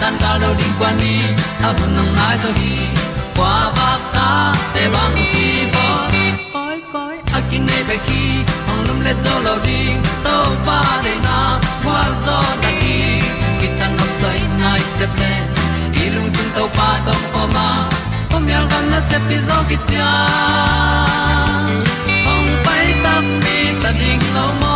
tan cao lo đi qua đi, ta bu nang mai zo gi qua ba ta te bang ki bo koi koi a kin nei be ki ong lum le zo lo ding to pa de na kwa zo ta ki ki tan nok sai nai se ple lung sun to pa tom ko ma. Pom yal gam na se pi zo ki tia ong pai ta mi ta ding lo mo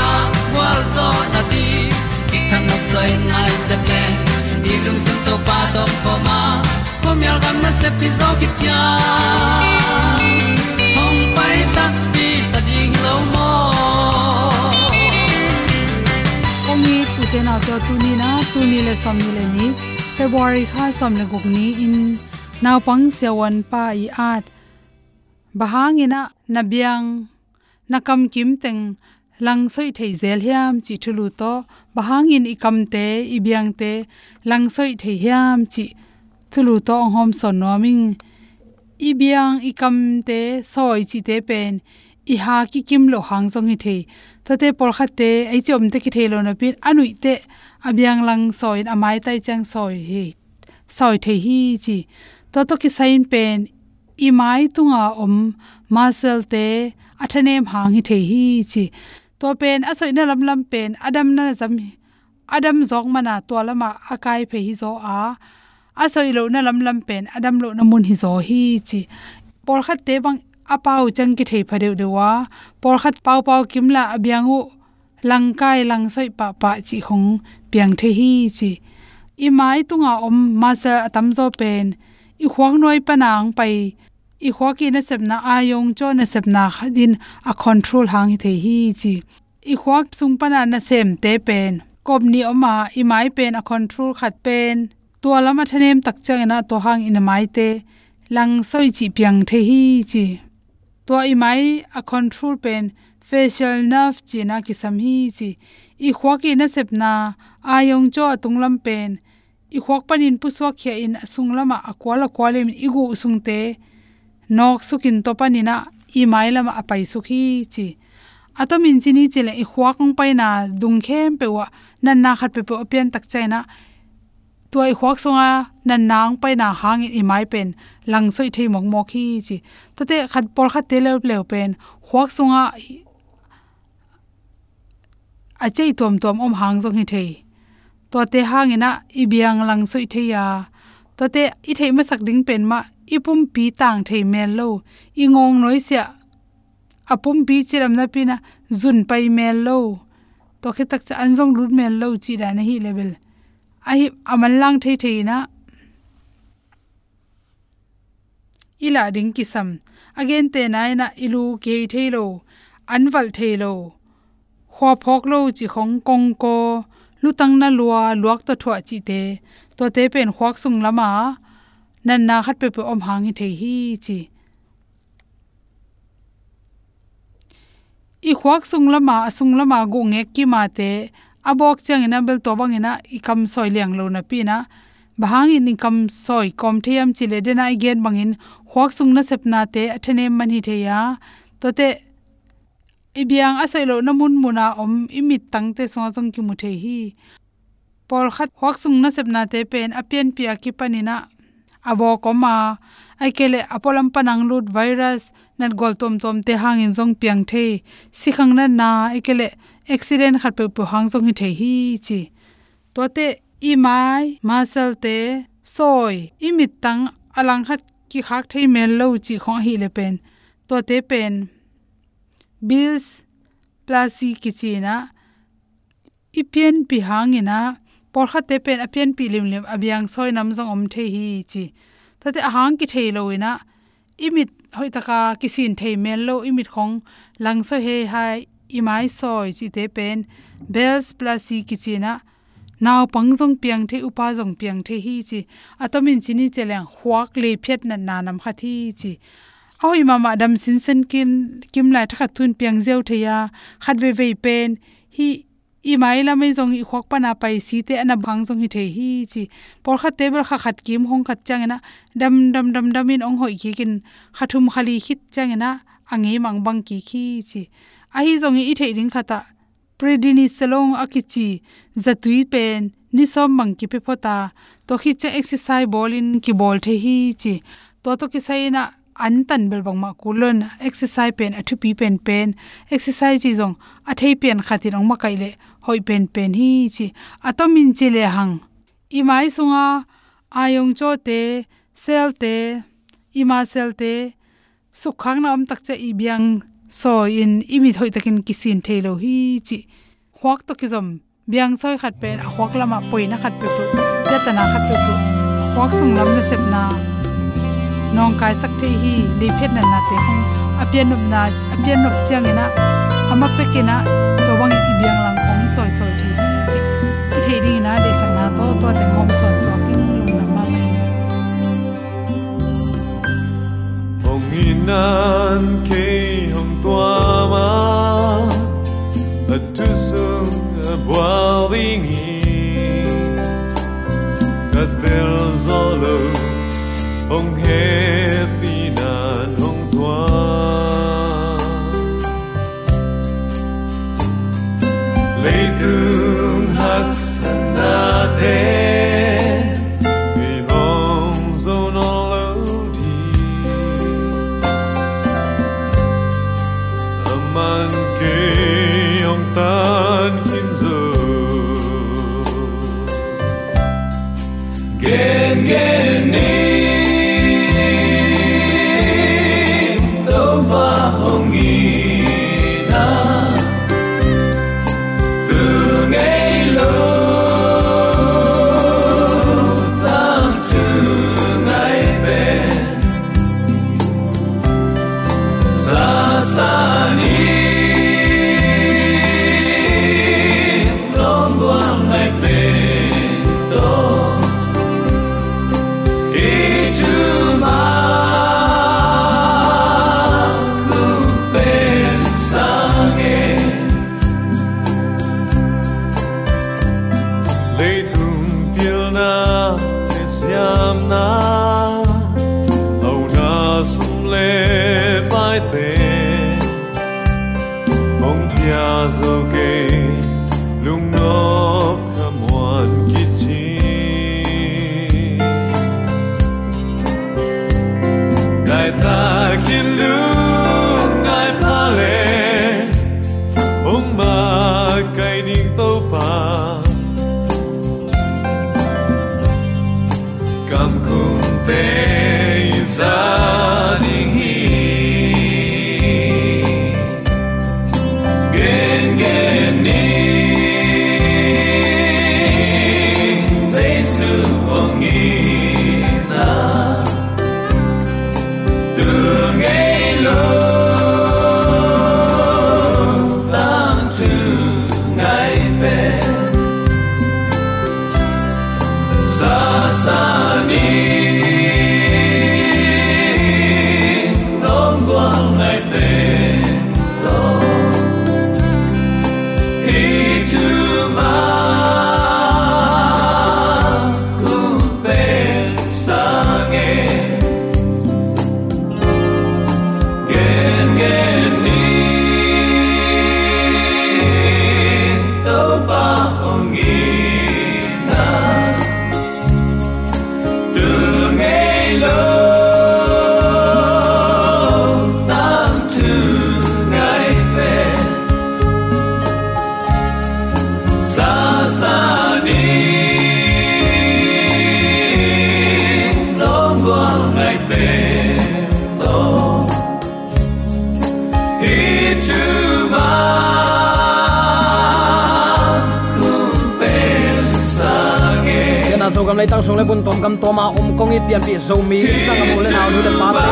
zo na ti ki kan nok sai nai se ple ni lung sun to pa do po ma. Po mi al gam na se pi zo ki tia hong pai ta pi ta ding lo mo ongi tu te na to tu ni na tu ni le som ni le ni february kha som le guk ni in naw pang se wan, pa i at. Bahangina nabyang nakam kim teng lang soi thei zel hiam chi thulu to bahangin ikam te ibyang te, lang soi thei hiam chi thulu to hom son noming ibyang ikam te, soi chi te pen i ha ki kim lo hang song hi thei. To te por kha te, ai chom te ki thelo na pin, anui te abyang lang soi amai tai chang soi hi, soi thei hi chi. To to ki sain pen i mai tunga om masel te, athanem hang hi thei hi chi to pen asoi na lam lam pen, adam na zam, adam zok mana to lama akai phe hi zo a. Asoi lo na lam lam pen, adam lo na mun hi zo hi chi. Por khat te bang apau chang ki thei phadeu dewa por khat pau pau kimla abyangu langkai langsoi pa pa chi khong piang the hi chi. I tunga om ma sa atam zo pen. I khwang noi panang pai i khwaki na sepna ayong cho na sepna khadin a control hang hi the hi chi. I khwak sung pana na sem te pen. Kop ni oma i mai pen a control khat pen. To lama thanem tak chang na to hang in mai te. Lang soi chi piang the hi chi. To i mai a control pen. Facial nerve chi na ki sam hi chi. I khwaki na sepna ayong cho tunglam pen. I khwak panin pu swak khia in asunglama akwala kwalem igu sungte nok sukin to panina i mailama apai sukhi chi atomin chini chele i khwakong paina dungkhem pewa nan na khat pe pe opian tak chaina tuai khwak songa nan nang paina hang i mai pen lang soi thei mok mok hi chi tate khat por khat te le le pen khwak songa a chei tom tom om hang jong hi thei. To te hang ina i biang lang soi thei ya to te i thei ma sak ding pen ma ipum pi tang thei mel lo. Ingong noi sia apum pi chiram na pina zun pai mel lo. To khe tak cha anjong lut mel lo chi da na hi level. A hi aman lang thei thei na. Ila ding ki sam again te nai na ilu ke thei lo. Anwal thei lo. Khwa phok lo chi khong kong ko. Lutang na lua luak ta thwa chi te. To te pen khwak sung lama. Nan na khat pe pe om hang hi thei hi chi i khwak sung lama sung lama gu nge ki ma te abok chang ina bel to bang ina i kam soi liang lo na pi na bahang in kam soi kom thiam chi le de na i gen bangin khwak sung na sep na te athane man hi the ya to te ibiang asai lo namun muna om imit tangte so jong ki mu the hi pol khat khwak sung na sep na te pen apian pia ki panina abo koma aikele apolam panang lut virus nat gol tom tom te hangin jong piang the. Sikhang na na aikele accident khat pe pu hang jong hi the hi chi. To te i mai masal te soi imit tang alang khat ki khak thei mel lo chi khong hi le pen. To te pen bills plasi kichina ipian pi hangina por kha te pen apian pi lim lim abyang soi nam jong om the hi chi. Tate ahang ki thei loina imit hoi taka kisin thei mel lo, imit khong langso he hai, imai soi chi te pen, bells plus si kichina naw pangjong piang the, upa jong piang the hi chi. Atomin chini cheleng huak le phet na nanam kha thi chi. Oi mama dam sin sen kin, kim lai thakha thun piang zeu theya, khat ve ve pen, hi i mai la mai zong i khok pana pai si te ana bang zong hi the hi chi. Por kha table kha khat kim hong khat chang na dam dam dam dam in ong hoi ki kin khathum khali khit chang na ange mang bang ki khi chi. A hi zong i the ring khata predini selong akichi zatui pen, ni som mang ki pe phota to khi che exercise ball in ki ball the hi chi. To to ki sai na an tan bel bang ma kulon exercise pen athu pi pen pen. Exercise ji jong athei pen khatir ong ma kai le hoi pen pen hi chi atomin chi le hang. I mai sunga, ayong cho te, sel te, ima sel te, sukhang na am tak che ibyang so in imi thoi takin kisin thelo hi chi. Hwak to kizom biang soi khat pen a hwak lama poina khat pe pu yatana khat pe pu hwak sung lam na sep na, nong kai sak the hi le phet na na te hong. Apian nup na apian nup chang ina, ama pe kina na, to wang e i biang lang soi soi thi chi ti the ding na de sang na to to te ngom so so ki lung na ma mai hong inan ke hong tua ma at tu sung a boiling katel zolo hong happy de kam lai tang sung le bun tom kam to ma om kong it pian pi zo mi sang am le na nu le pa pe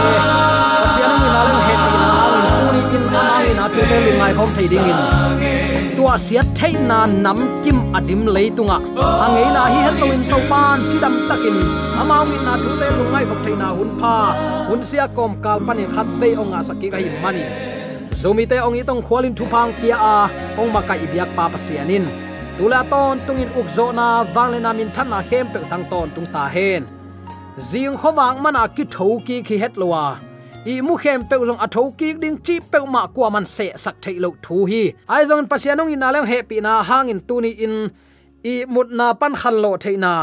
pasian ni na le he ti na ang uni in na ni na pe le ngai khom thei ding in tua sia thei na nam kim adim le tunga angai na hi het loin so pan chi dam takin amao mi na thu te lu ngai khom thei na hun pha hun sia kom kal pani khat ve onga sakki ka hi mani zomi te ong itong khwalin thupang pia a ong makai ibyak pa pasianin tula ton tungin ukzo na wangle na min than na khem pe tang ton tung ta hen zing khowang mana ki tho ki khi het lowa i mu khem pe zong a ki ding chi pe ma kwa man se sak thei lo thu hi. Ai zong pasianong in alem happy na hangin tuni in. I mut na pan khan lo thei na.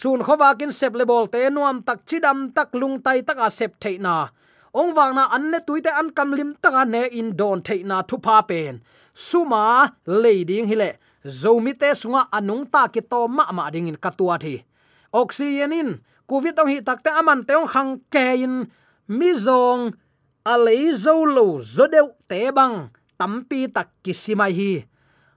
Sun khowa kin sep le bol te nuam tak chidam tak lung tai tak a sep thei na. Ong wang na an le tuite an kam lim tak ne in don thei na thu pa pen suma leading hile zomi te sunga anung ta ki to ma ma ding in katua thi. Oxygen in covid ong hi takte aman teong khang ke in mi zong, a zo lo zo deu te bang tampi tak kisimai hi.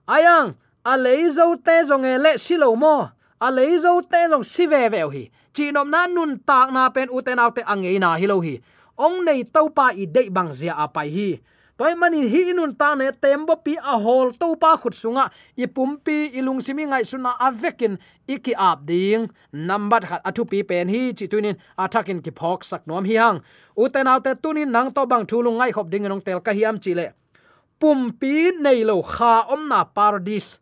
Ayang, a zo te zong ele le silo mo, a zo te zong si ve ve hi. Chi nom na nun tak na pen u te naw te angei na hi lo hi. Ong nei to pa i dei bang zia apai hi toy mani hi inun ta ne tembo pi a hol to pa khut sunga. I pumpi ilung simi ngai suna avekin iki ap ding. Number khat athu pi pen hi chi tunin athakin ki phok sak nom hi hang. Uten autte tunin nang to bang thulung ngai khop ding nong tel ka hiam chi le. Pumpi nei lo kha om na paradise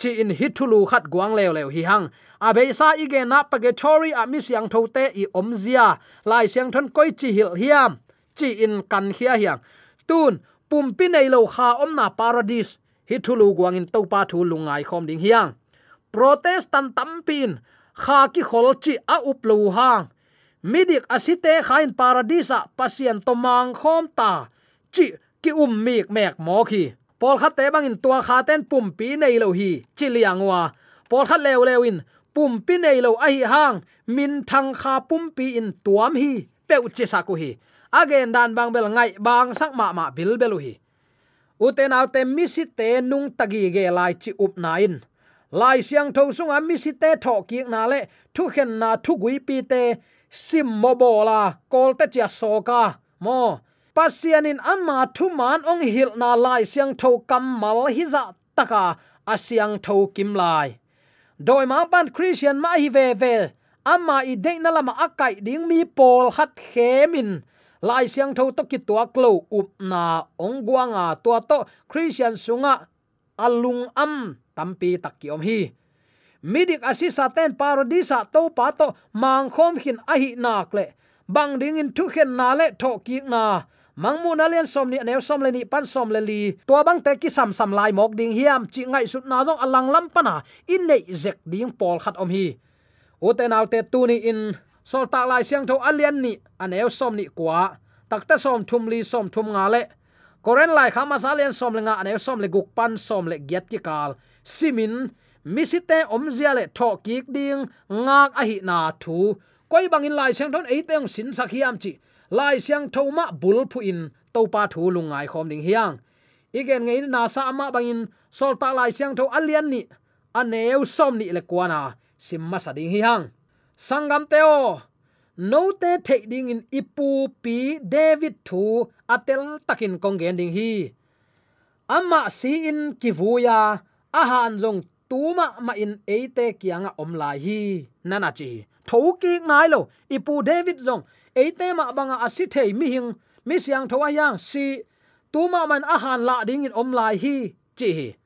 chi in hitulu khat guang leo lew hi hang. A be sa ige na pagatory a mi siang thote i omzia lai siang thon koi chi hil hiam. Chi in kan khia hiang. Tun pumpi nei lo kha om na paradise hi thulu guang in to pa thu lungai khom ding hiang protestant tampin kha ki khol chi a up lo hang midik asite khain paradisa pasien tomang khom ta chi ki um mik mek mo khi pol khat te bangin tua kha ten pumpi nei lo hi chi liangwa pol khat lew lewin pumpi nei lo ai hang min thang kha pumpi in tuam hi peu che sa ku hi again, dan bang bel ngai bang sak ma ma bil belu hi. Uten autte mi si te nung tagi ge lai chi up nain lai siang tho sunga mi si te tho ki na le, thu khen na thu gui pi te, sim mo bola kol te chia so ka. Mo, pasianin amma thu man ong hil na lai siang tho kam mal hi za taka asyang tho kim lai. Doi ma ban christian ma hi ve ve amma i de na lama akai ding mi pol khat khemin lai siang tho to ki tua klo up na ong guanga tua to christian sunga alung am tampi takiom hi. Midik asi saten parodisa to pa to mang khom hin ahi nak le bang ding in thu khen na le tho ki na. Mangmu na len som ni new som le ni pan som le li. To bang te ki sam sam lai mok ding hiam chi ngai sut na jong alang lam pana in nei zek ding pol khat om hi. O te naw te tu ni in sol tak lai siang tho alian ni aneu som ni kwa. Takta som thum li, som thum nga le. Koren lai khama salian som le nga ane som le guk pan, som le giat ki kal. Simin misite omzia le tho kik ding, ngak a hi na thu. Koi bangin lai siang thon ei teng sin sakhiam chi. Lai siang thoma bul phu in, to pa thu lungai khom ding hiang. Igen ngei na sa ama bangin, sol ta lai siang tho alian ni aneu som ni le kwana simma sa ding hiang sangam teo. No te the in ipu pi david thu atel takin konggen ding hi. Amma si in kivuya ahan jong tuma ma in eite kianga omla hi. Nana chi thoki nai lo, ipu david jong eite ma banga asi thei mi hing, mi siang thowa yang si tuma man ahan la ding in omla hi. Chi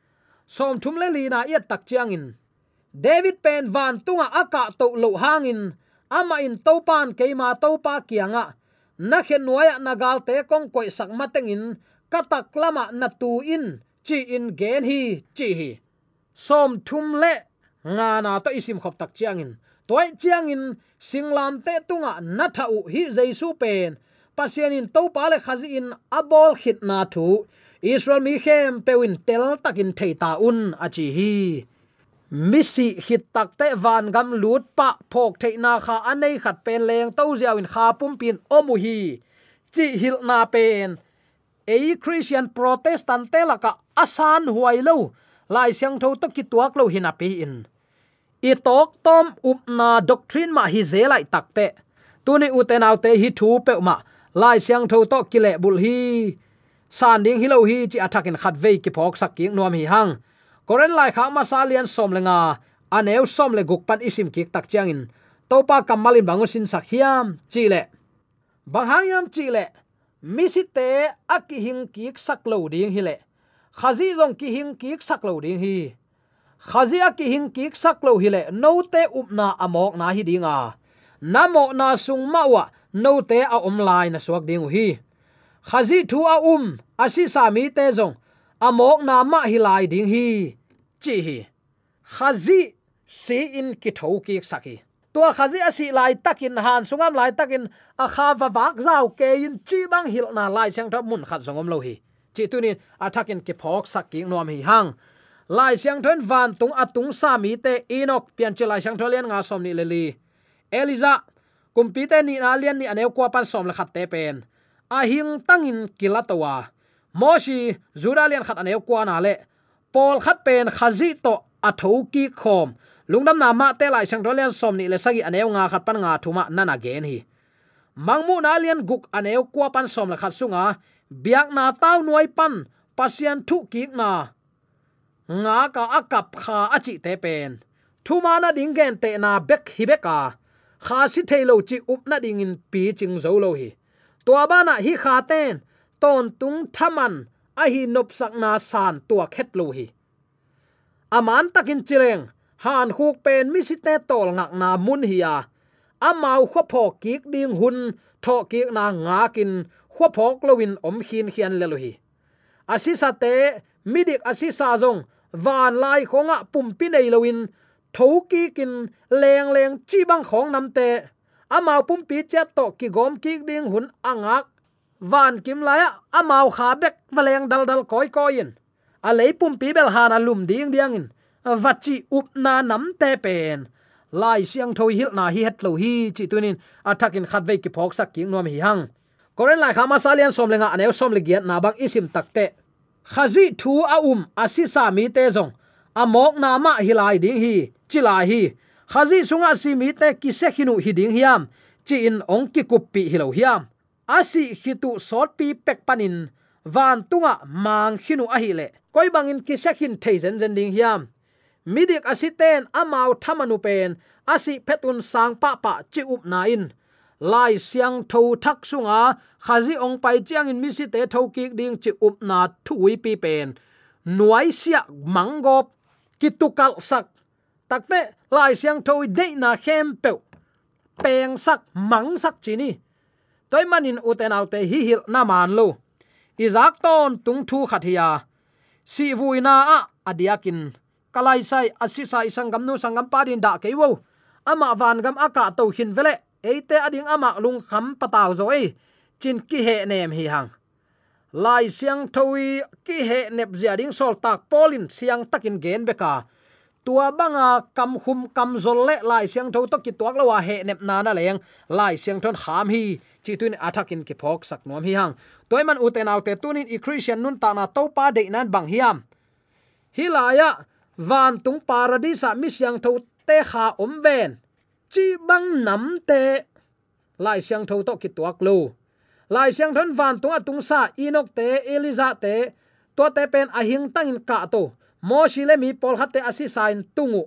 som thum le li na yat tak chiang in david pen van tunga aka to lo hangin. Ama in topan keima topa kianga. Na khen nuaya nagal te kong koi sak mateng in. Katak lama na tu in. Chi in gen hi, chi hi. Som thum le. Nga na to isim khop tak chiang in. Toy chiang in. Singlam te tunga na tha u hi jaisu pen pasien in to pa le khazi in. Abol khit na thu. Israel mi khem pewin tel takin theita un achi hi misi hit takte van gam lut pa phok theina kha anei khat pen leng to ziaw in kha pum pin omu hi. Chi hil na pen. Ei christian protestant te laka asan huai lo. Lai siang tho to ki tuak lo hina pe in. I tok tom up na doctrine ma hi ze lai takte tuni uten autte hi thu pe ma lai siang tho to kile bul hi. San ding hi lo hi chi attacking khat ve ki phok sak ki nuam hi hang koren lai kha ma salian som lenga aneu à. à, som le guk pan isim kik tak chiang in. Topa kamalin bangu sin sak hiam chile bang hang chi chile mi si te aki hing kik sak lo ding hile khazi zong ki hing kik sak lo ding hi. Khazi aki hing kik sak lo hile no te up na amok na hi dinga à. namo na sung mawa no te a omlai na suak ding hi. Khazi thu a um asi sami te zong amok na ma hilai ding hi. Chi hi. Khazi si in ki thau ki saki. Tua khazi asi lai takin han. Sungam lai takin a kha va wak zau ke in chi bang hil na lai sang thap mun khat zongom lo hi. Chi tunin athakin ki phok saki nom hi hang. Lai siang thon van tung atung sa mi te inok pian chi lai siang tholian nga som ni le li. Eliza, kumpi te ni na lian ni anew kwa pan som la khat te pen. A hing tangin kilatowa moshi, zuralian khat aneu kwa na le. Pol khat pen khazi to atho ki khom. Lungdam na ma te lai sang rolian som ni le sagi aneu nga khat pan nga thuma nana gen hi. Mangmu na lian guk aneu kwa pan som la khat sunga. Biak na tau nuai pan pasian thu ki na. Nga ka akap kha achi te pen. Thuma na ding gen te na bek hi beka kha si thailo chi up na ding in pi ching zo lo hi. To ba na hi kha ten ton tung thaman a hi nop sak na san tua khet lo hi. Aman takin chileng han khuk pen mi si te tol ngak na mun hi à. a, amau kho pho kik ding hun tho kik na nga kin kho phok lowin om hin hian le lo hi. Asisa te midik asisa zong van lai khonga pumpi nei lowin thoki kin leng leng chi bang khong nam te. Amau pumpi chat to ki gom ki ding hun angak van kim laya amau kha bek valeng dal dal koi koin a leipum pi bel hana lum ding diang in vachi up na nam te pen lai siang thoi hil na hi het lo hi chi tunin attacking khat ve ki phok sak king nom hi hang koren lai khama salian som lenga anew som le na bang isim takte khazi thu a um asisa mi te zong amok na ma hilai ding hi chila hi. Khazi sunga si mi te ki se khinu hi ding hiam chi in ong ki kup pi hilo hiam asi khitu sot pi pek panin, van tunga mang khinu a hi le. Koi bangin ki sakhin theizen zen ding hiam. Midik asiten amau thamanu pen, asi petun sang pa pa chi up na in. Lai siang tho thak sunga, khazi ong pai chiang in mi si te tho ki ding chi up na thui pi pen. Nuai sia mangop kitukal sak. Takte, lai siang tho de na khem pe peng sak, mang sak chini toy manin uten alte hi hil na man lo. Izak ton tung thu khathia. Si vuina a, adiakin. Kalai sai, asi sai sangam nu sangam parin da keiwo ama van gam aka to hin vele. Eite ading ama lung kham pataw zo ei. Chin ki he nem hi hang. Lai siang thawi ki he nep zia ding sol tak polin siang takin gen beka tua banga kam khum kam zol le lai siang tho to ki tuak lawa he nep na na leng. Lai siang thon ham hi. Chi tuin athakin ki phok sak nom hi hang. Toy man uten autte tunin i christian nun ta na to pa de nan bang hiam hilaya van tung paradisa mi siang tho te kha om ven. Chi bang nam te. Lai siang tho to ki tuak lo. Lai siang thon van tung atung sa inok te, eliza te. To te pen ahing tangin ka to mo shi le mi pol hatte, asi sign tungu.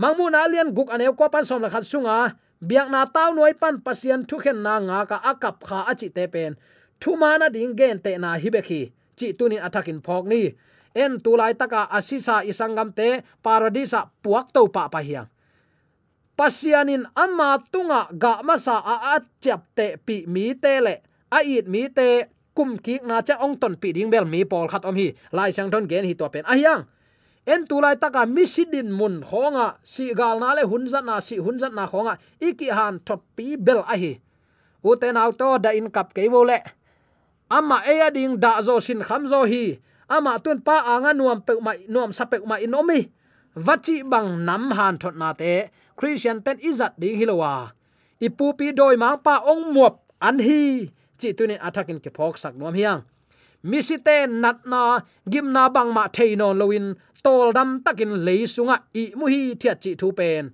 Mangmu na lian guk anew ko pan som la khat sunga. Biak na taw noi pan pasien, thu khen na nga ka akap kha achi te pen. Thu mana ding gen te na hibekhi chi tunin atakin phok ni. En tulai taka asisa isangam te, paradisa puak to pa pa hiang. Pasianin ama tunga ga masa a at chap te pi mi te le. A it mi te kum ki na cha ong ton pi ding bel mi pol khat om hi. Lai sang ton gen hi to pen a ah, hiang. En tulai taka misidin mun khonga. Si gal na le hun zat na, si hun zat na khonga. Iki han thot pi bel a hi. Uten auto da in kap ke wo le. Ama e ding da zo sin kham zo hi. Ama tun pa anga nuam pe mai nuam sa pe mai inomi vachi bang nam han thot na te. Christian ten izat ding hilowa ipu pi doi mang pa ong muap an hi chi tunin attacking ke phok sak nuông hiang. Mi si te nat na gim na bang ma thei non loin, tol dam takin leisunga i mu hi thiat chi thu pen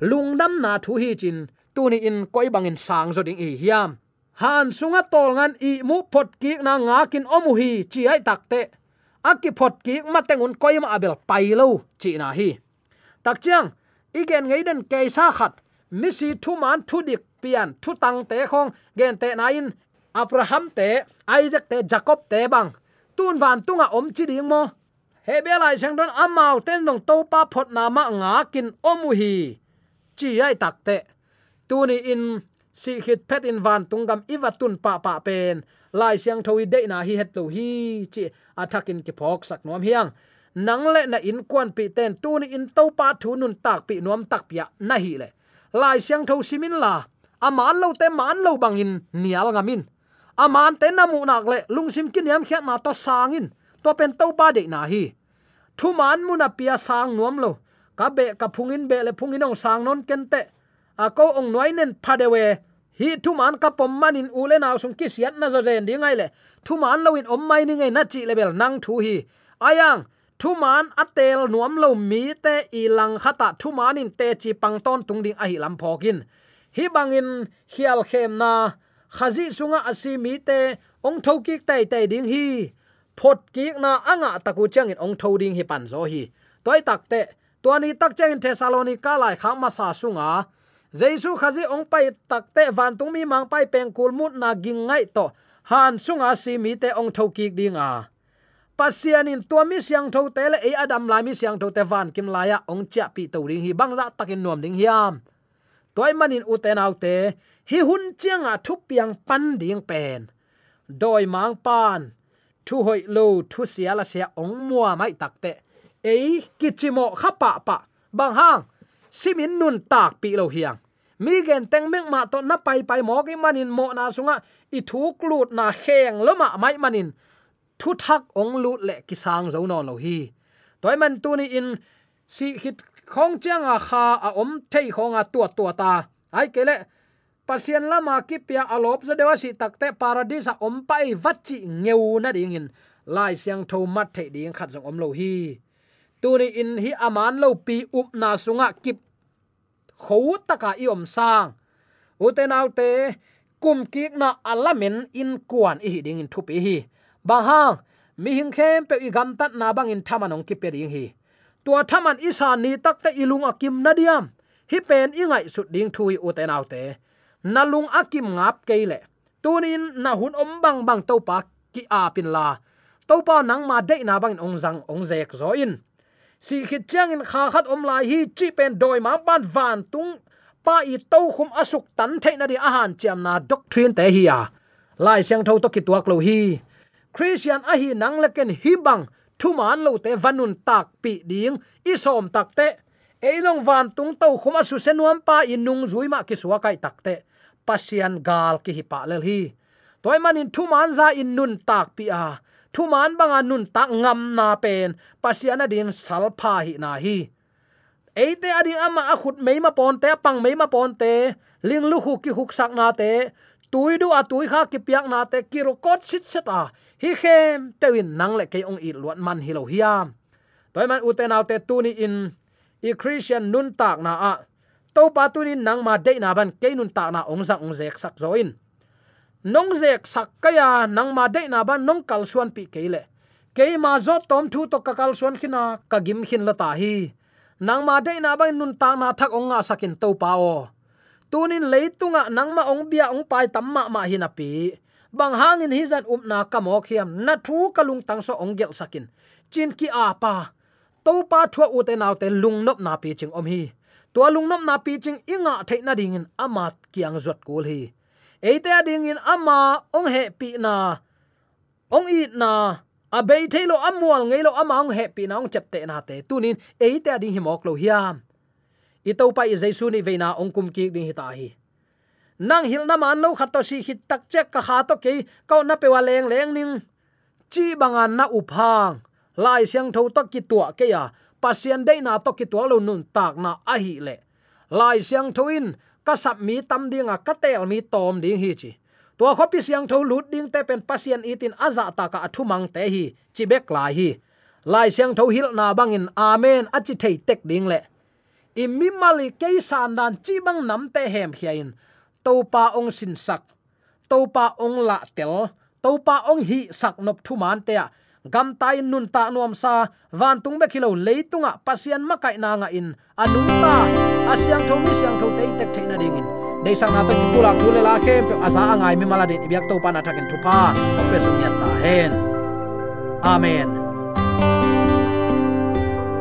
lungdam na thu hi chin, tuni in koi bangin sang zo ding i hiam. Han sunga tol ngan i mu phot ki na nga kin omu hi chi ai takte. Aki phot ki matengun koi ma abel pai lo chi na hi. Tak chiang, igen ngai den ke sa khat, misi thu man thu dik pian thu tang te khong gen te na in abraham te, isaac te, jacob te bang. Tun van tunga om chi ding mo. Hebelai sang don amau ten nong to pa phot na ma nga kin omu hi. Chi ai tak te. Tuni in si hit pet in van tungam iwatun pa pa pen. Lai siang thoi de na hi het lo hi. Chi attacking ki phok sak nom hiang. Nang le na in kwan pi ten tu ni in to pa thu nun tak pi nom tak pia na hi le. Lai siang tho simin la. Aman lo te man lo bangin nial ngamin aman te namu nak le lungsim kin yam khiat na to sangin. To pen to pa de na hi. Thu man mu na pia sang nuam lo. Ka be, ka phungin be le phungin ong sang non ken te. A ko ong noi nen phadewe hi, thu man ka pom manin le na sung ki siat na zo zen ding ai le. Thu man lo in om mai ni ngai na chi level nang thu hi. Ayang, thu man atel nuam lo mi te i lang khata thu man in te chi pang ton tung ding a hi lam phokin hi bangin hial khem na khazi sunga asi mi te, ong tho ki tai tai ding hi. Phot ki na anga taku chang in ong tho ding hi pan zo hi. Toy tak te, tuani tak chang in thessalonica lai kha ma sa sunga. Jesu khazi ong pai takte van tung mi mang pai peng kul mut na ging ngai to. Han sunga si mi te ong tho ki a pasian in tua mi siang tho te le e adam lai mi siang tho te van kim la ya ong cha pi to ring hi, bang za takin nom ding hiam toy manin uten autte hi hun chianga thu piang pan ding pen. Doi mang pan, thu hoi lo thu sia la sia ong mua mai takte. Ei, kichimo khapa pa. Bang hang, simin nun tak pi lo hiang. Mi gen teng mek ma to na pai pai mo ke manin mo na sunga, i thu klut na kheng loma mai manin. Thu thak ong lut le kisang zo no lo hi. Toy man tu ni in, si hit khong chang a kha a om thei khong a tua tua ta ai kele pasien lama ki pia alop za dewa si takte paradise om pai vachi ngeu na ding in lai siang tho mat thei ding khat jong om lo hi. Tu ni in hi aman lo pi up na sunga kip kho taka i om sang uten autte kum ki na alamen in kuan i ding in thupi hi. Ba ha, mi hing khem pe i gam tat na bang in thamanong ki pe ding hi tua thaman isa ni takte ilung akim nadiam hi pen i ngai sut ding thui uten autte nalung akim ngap keile. Tunin na hun om bang bang to pa ki a pin la. To pa nang ma de na bang ong zang ong zek zo in. Si khit chang in kha khat om lai hi chi pen doi ma ban van tung pa i to khum asuk tan the na di ahan cham na doctrine te hi ya lai siang tho to ki tuak lo hi. Christian a hi nang leken hi bang thu man lo te vanun tak pi ding. I som tak te. Eilong van tung to khum asu senuam pa in nung rui ma ki suwa kai tak te. Pasian gal ki hi pa lel hi. Toy manin thu man za in nun tak pi a. Thu man banga nun tak ngam na pen. Pasiana din salpha hi na hi. Eite adin ama a khut meima pon te pang meima pon te. Ling lu hu ki huk sak na te tui du a tui kha ki piak na te ki ro kot sit set a à. hi khem tewin nang le ke ong i luat man hi lo hiam toy man uten te tu ni in, i christian nun tak na a. To pa tu ni nang ma de na ban ke nun tak na ong sang ong zek sak zoin nong zek sak kaya nang ma de na ban nong kal suan pi ke le. Ke ma zo tom thu to ka kal suan khina, ka gim khin la ta hi. Nang ma de na ban nun tak na thak ong nga sakin to pa o tunin leitunga nangma ong bia ong pai tamma ma hinapi. Bang hangin hi zan um na kamo khiam na thu kalung tang so ong gel sakin. Chin ki apa to pa thua u te naw te lung nop na pi ching om hi. To lung nop na pi ching inga theina ding in ama kiang zot kul hi. Eite ding in ama ong he pi na. Ong i na. A be thelo amwal ngelo ama ong he pi na ong chepte na te. Tunin eite ading hi mok lo hiam i pa i jaisu ni veina ongkum ki ding hita hi nang hil na man lo khat to si hit tak chek ka ha to ke ko na pe wa leng leng ning. Chi banga na uphang lai siang tho to ki tua ke ya. Pasien dei na to ki tua lo nun tak na a hi le. Lai siang tho in, ka sap mi tam dinga ka tel mi tom ding hi chi. Tua kho pi siang tho lut ding te pen pasien itin aza ta ka athu mang te hi, chi bek lai hi. Lai siang tho hil na bangin amen achi thei tek ding le immi mali ke san dan chi bang nam te hem hiain. Topa ong sin sak. Topa ong la tel. Topa ong hi sak nop thu man te gam tai nun ta nuam sa. Van tung be kilo leitunga pasian makai na nga in. Anung ta. Asyang thomi syang tho te tek theina ding in. Dei sang na to ki pula tu le la khe pe asa angai mi mala de biak to pa na thakin thu pa. Pe sum yat ta hen. Amen.